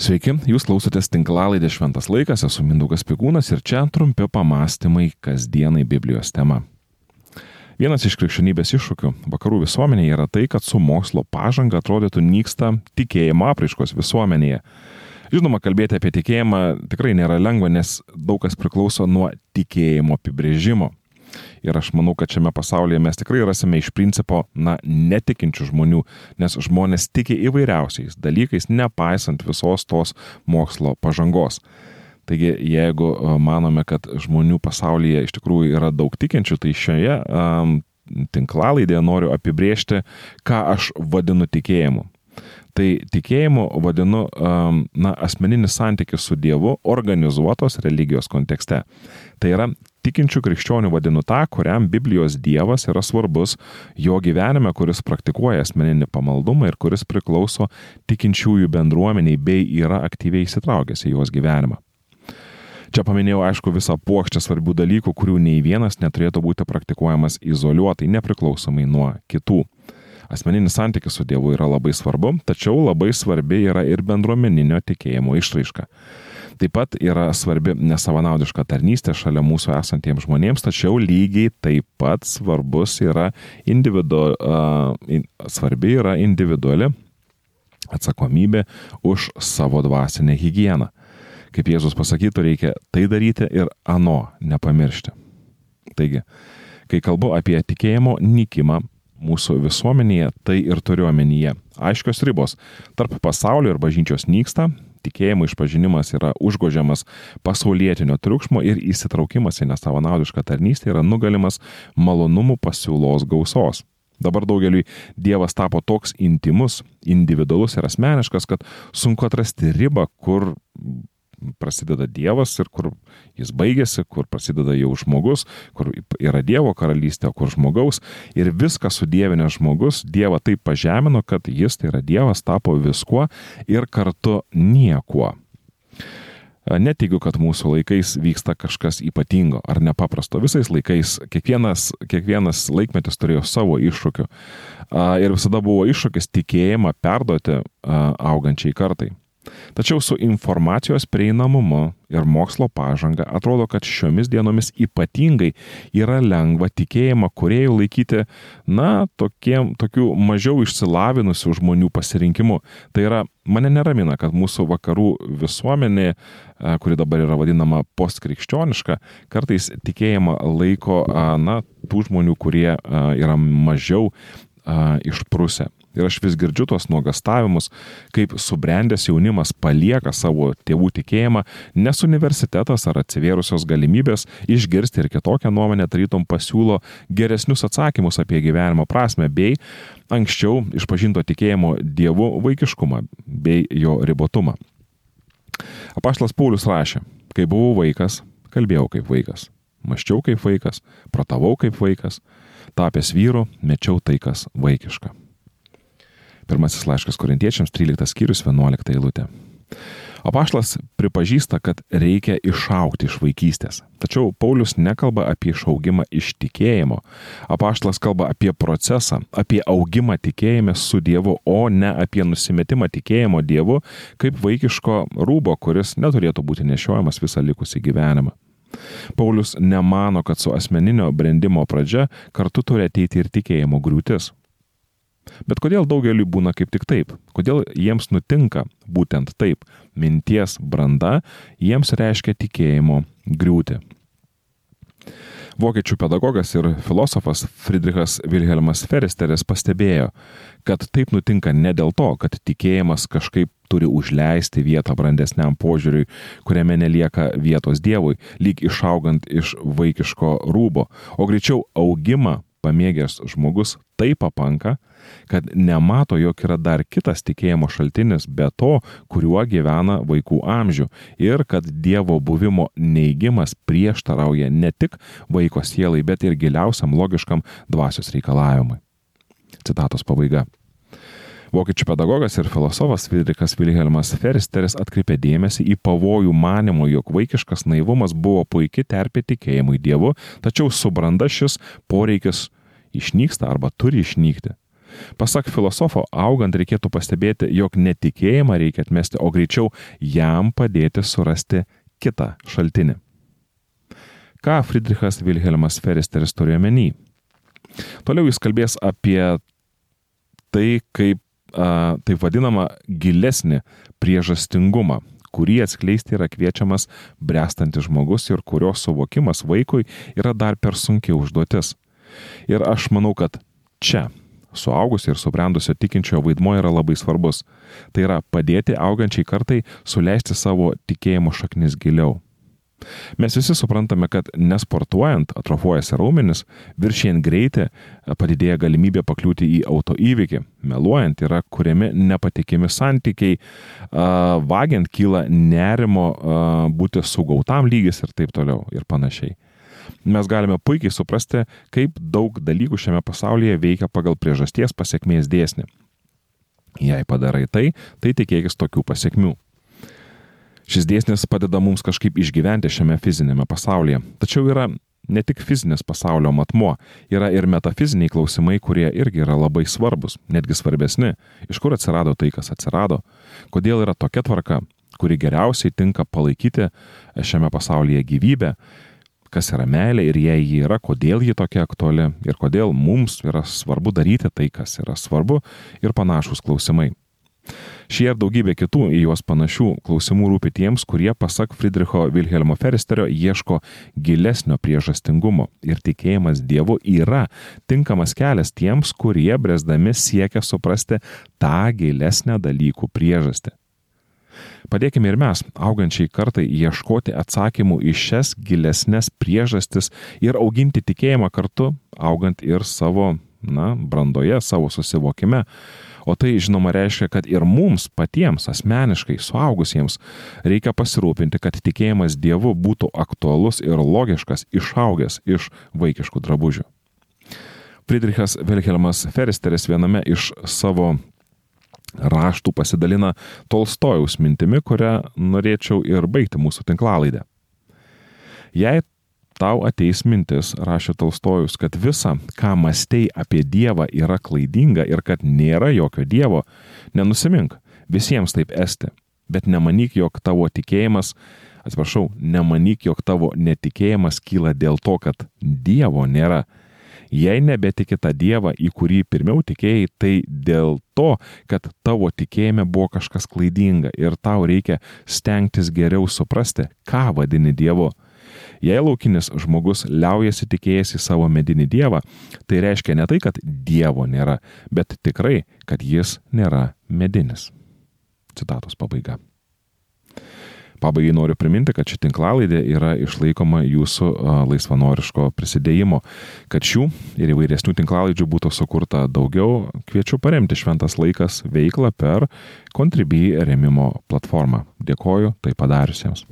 Sveiki, jūs klausotės tinklalaidė Šventas laikas, esu Mindaugas Pigūnas ir čia trumpi pamastymai kasdienai Biblijos tema. Vienas iš krikščionybės iššūkių vakarų visuomenėje yra tai, kad su mokslo pažanga atrodytų nyksta tikėjimo apraiškos visuomenėje. Žinoma, kalbėti apie tikėjimą tikrai nėra lengva, nes daug kas priklauso nuo tikėjimo apibrėžimo. Ir aš manau, kad šiame pasaulyje mes tikrai rasime iš principo, na, netikinčių žmonių, nes žmonės tiki įvairiausiais dalykais, nepaisant visos tos mokslo pažangos. Taigi, jeigu e, manome, kad žmonių pasaulyje iš tikrųjų yra daug tikinčių, tai šioje um, tinklalaidėje noriu apibriežti, ką aš vadinu tikėjimu. Tai tikėjimu vadinu na, asmeninis santykis su Dievu organizuotos religijos kontekste. Tai yra tikinčių krikščionių vadinu tą, kuriam Biblijos Dievas yra svarbus jo gyvenime, kuris praktikuoja asmeninį pamaldumą ir kuris priklauso tikinčiųjų bendruomeniai bei yra aktyviai įsitraukęs į jos gyvenimą. Čia paminėjau, aišku, visą plokštę svarbių dalykų, kurių nei vienas neturėtų būti praktikuojamas izoliuotai, nepriklausomai nuo kitų. Asmeninis santykis su Dievu yra labai svarbu, tačiau labai svarbi yra ir bendruomeninio tikėjimo išraiška. Taip pat yra svarbi nesavanaudiška tarnystė šalia mūsų esantiems žmonėms, tačiau lygiai taip pat svarbus yra individu, uh, svarbi yra individuali atsakomybė už savo dvasinę higieną. Kaip Jėzus pasakytų, reikia tai daryti ir ano nepamiršti. Taigi, kai kalbu apie tikėjimo nykimą mūsų visuomenėje, tai ir turiu omenyje. Aiškios ribos tarp pasaulio ir bažnyčios nyksta, tikėjimo išpažinimas yra užgožiamas pasaulietinio triukšmo ir įsitraukimas į nesavanaudišką tarnystę yra nugalimas malonumų pasiūlos gausos. Dabar daugeliui Dievas tapo toks intimus, individualus ir asmeniškas, kad sunku atrasti ribą, kur prasideda Dievas ir kur jis baigėsi, kur prasideda jau žmogus, kur yra Dievo karalystė, o kur žmogaus. Ir viską sudėvinę žmogus Dievą taip pažemino, kad jis, tai yra Dievas, tapo viskuo ir kartu niekuo. Neteigiu, kad mūsų laikais vyksta kažkas ypatingo ar nepaprasto. Visais laikais kiekvienas, kiekvienas laikmetis turėjo savo iššūkių. Ir visada buvo iššūkis tikėjimą perduoti augančiai kartai. Tačiau su informacijos prieinamumu ir mokslo pažanga atrodo, kad šiomis dienomis ypatingai yra lengva tikėjimą kuriejų laikyti, na, tokiem, tokių mažiau išsilavinusių žmonių pasirinkimu. Tai yra, mane neramina, kad mūsų vakarų visuomenė, kuri dabar yra vadinama postkrikščioniška, kartais tikėjimą laiko, na, tų žmonių, kurie yra mažiau išprusę. Ir aš vis girdžiu tuos nuogastavimus, kaip subrendęs jaunimas palieka savo tėvų tikėjimą, nes universitetas ar atsivėrusios galimybės išgirsti ir kitokią nuomonę tarytum pasiūlo geresnius atsakymus apie gyvenimo prasme bei anksčiau išpažinto tikėjimo dievų vaikiškumą bei jo ribotumą. Apaštlas Paulius rašė, kai buvau vaikas, kalbėjau kaip vaikas, maščiau kaip vaikas, protavau kaip vaikas, tapęs vyru, mečiau tai, kas vaikiška. Pirmasis laiškas korintiečiams, 13 skyrius, 11 eilutė. Apaštlas pripažįsta, kad reikia išaukti iš vaikystės. Tačiau Paulius nekalba apie išaugimą iš tikėjimo. Apaštlas kalba apie procesą, apie augimą tikėjime su Dievu, o ne apie nusimetimą tikėjimo Dievu kaip vaikiško rūbo, kuris neturėtų būti nešiojamas visą likusį gyvenimą. Paulius nemano, kad su asmeninio brandimo pradžia kartu turi ateiti ir tikėjimo griūtis. Bet kodėl daugeliu būna kaip tik taip? Kodėl jiems nutinka būtent taip? Minties branda jiems reiškia tikėjimo griūti. Vokiečių pedagogas ir filosofas Friedrichas Wilhelmas Feristeris pastebėjo, kad taip nutinka ne dėl to, kad tikėjimas kažkaip turi užleisti vietą brandesniam požiūriui, kuriame nelieka vietos Dievui, lyg išaugant iš vaikiško rūbo, o greičiau augimą pamėgęs žmogus taip papanka, kad nemato, jog yra dar kitas tikėjimo šaltinis be to, kuriuo gyvena vaikų amžių ir kad Dievo buvimo neigimas prieštarauja ne tik vaiko sielai, bet ir giliausiam logiškam dvasios reikalavimui. Citatos pabaiga. Vokiečių pedagogas ir filosofas Friedrichas Wilhelmas Feristeris atkreipė dėmesį į pavojų manimo, jog vaikiškas naivumas buvo puikiai terpė tikėjimui Dievu, tačiau subranda šis poreikis išnyksta arba turi išnykti. Pasak filosofo, augant reikėtų pastebėti, jog netikėjimą reikia atmesti, o greičiau jam padėti surasti kitą šaltinį. Ką Friedrichas Wilhelmas Feristeris turėjo menį? Toliau jis kalbės apie tai, kaip a, taip vadinamą gilesnį priežastingumą, kurį atskleisti yra kviečiamas brestantis žmogus ir kurio suvokimas vaikui yra dar per sunkiai užduotis. Ir aš manau, kad čia suaugusio ir subrendusio tikinčiojo vaidmo yra labai svarbus. Tai yra padėti augančiai kartai suleisti savo tikėjimo šaknis giliau. Mes visi suprantame, kad nesportuojant atrofuojasi raumenis, viršėjant greitį padidėja galimybė pakliūti į autoįvykį, meluojant yra kuriami nepatikimi santykiai, vagiant kyla nerimo būti sugautam lygis ir taip toliau ir panašiai. Mes galime puikiai suprasti, kaip daug dalykų šiame pasaulyje veikia pagal priežasties pasiekmės dėsnį. Jei padarai tai, tai tikėkis tokių pasiekmių. Šis dėsnis padeda mums kažkaip išgyventi šiame fizinėme pasaulyje. Tačiau yra ne tik fizinis pasaulio matmo, yra ir metafiziniai klausimai, kurie irgi yra labai svarbus, netgi svarbesni. Iš kur atsirado tai, kas atsirado, kodėl yra tokia tvarka, kuri geriausiai tinka palaikyti šiame pasaulyje gyvybę, kas yra meilė ir jei ji yra, kodėl ji tokia aktuali ir kodėl mums yra svarbu daryti tai, kas yra svarbu ir panašus klausimai. Šie ir daugybė kitų į juos panašių klausimų rūpi tiems, kurie, pasak Friedricho Wilhelmo Feristerio, ieško gilesnio priežastingumo ir tikėjimas Dievu yra tinkamas kelias tiems, kurie bresdami siekia suprasti tą gilesnę dalykų priežastį. Padėkime ir mes, augančiai kartai, ieškoti atsakymų į šias gilesnės priežastis ir auginti tikėjimą kartu, augant ir savo, na, brandoje, savo susivokime O tai žinoma reiškia, kad ir mums patiems asmeniškai suaugusiems reikia pasirūpinti, kad tikėjimas Dievu būtų aktualus ir logiškas, išaugęs iš vaikiškų drabužių. Friedrichas Wilhelmas Feristeris viename iš savo raštų pasidalina Tolstojaus mintimi, kurią norėčiau ir baigti mūsų tinklalaidę. Jei tau ateis mintis, rašė Tolstojus, kad visa, ką mastei apie Dievą, yra klaidinga ir kad nėra jokio Dievo, nenusimink, visiems taip esti, bet nemanyk, jog tavo tikėjimas, atsiprašau, nemanyk, jog tavo netikėjimas kyla dėl to, kad Dievo nėra. Jei nebetiki tą Dievą, į kurį pirmiau tikėjai, tai dėl to, kad tavo tikėjime buvo kažkas klaidinga ir tau reikia stengtis geriau suprasti, ką vadini Dievu. Jei laukinis žmogus liaujasi tikėjęs į savo medinį dievą, tai reiškia ne tai, kad dievo nėra, bet tikrai, kad jis nėra medinis. Citatos pabaiga. Pabaigai noriu priminti, kad ši tinklalaidė yra išlaikoma jūsų laisvanoriško prisidėjimo. Kad šių ir įvairesnių tinklalaidžių būtų sukurta daugiau, kviečiu paremti Šventas laikas veiklą per Contribui remimo platformą. Dėkoju tai padariusiems.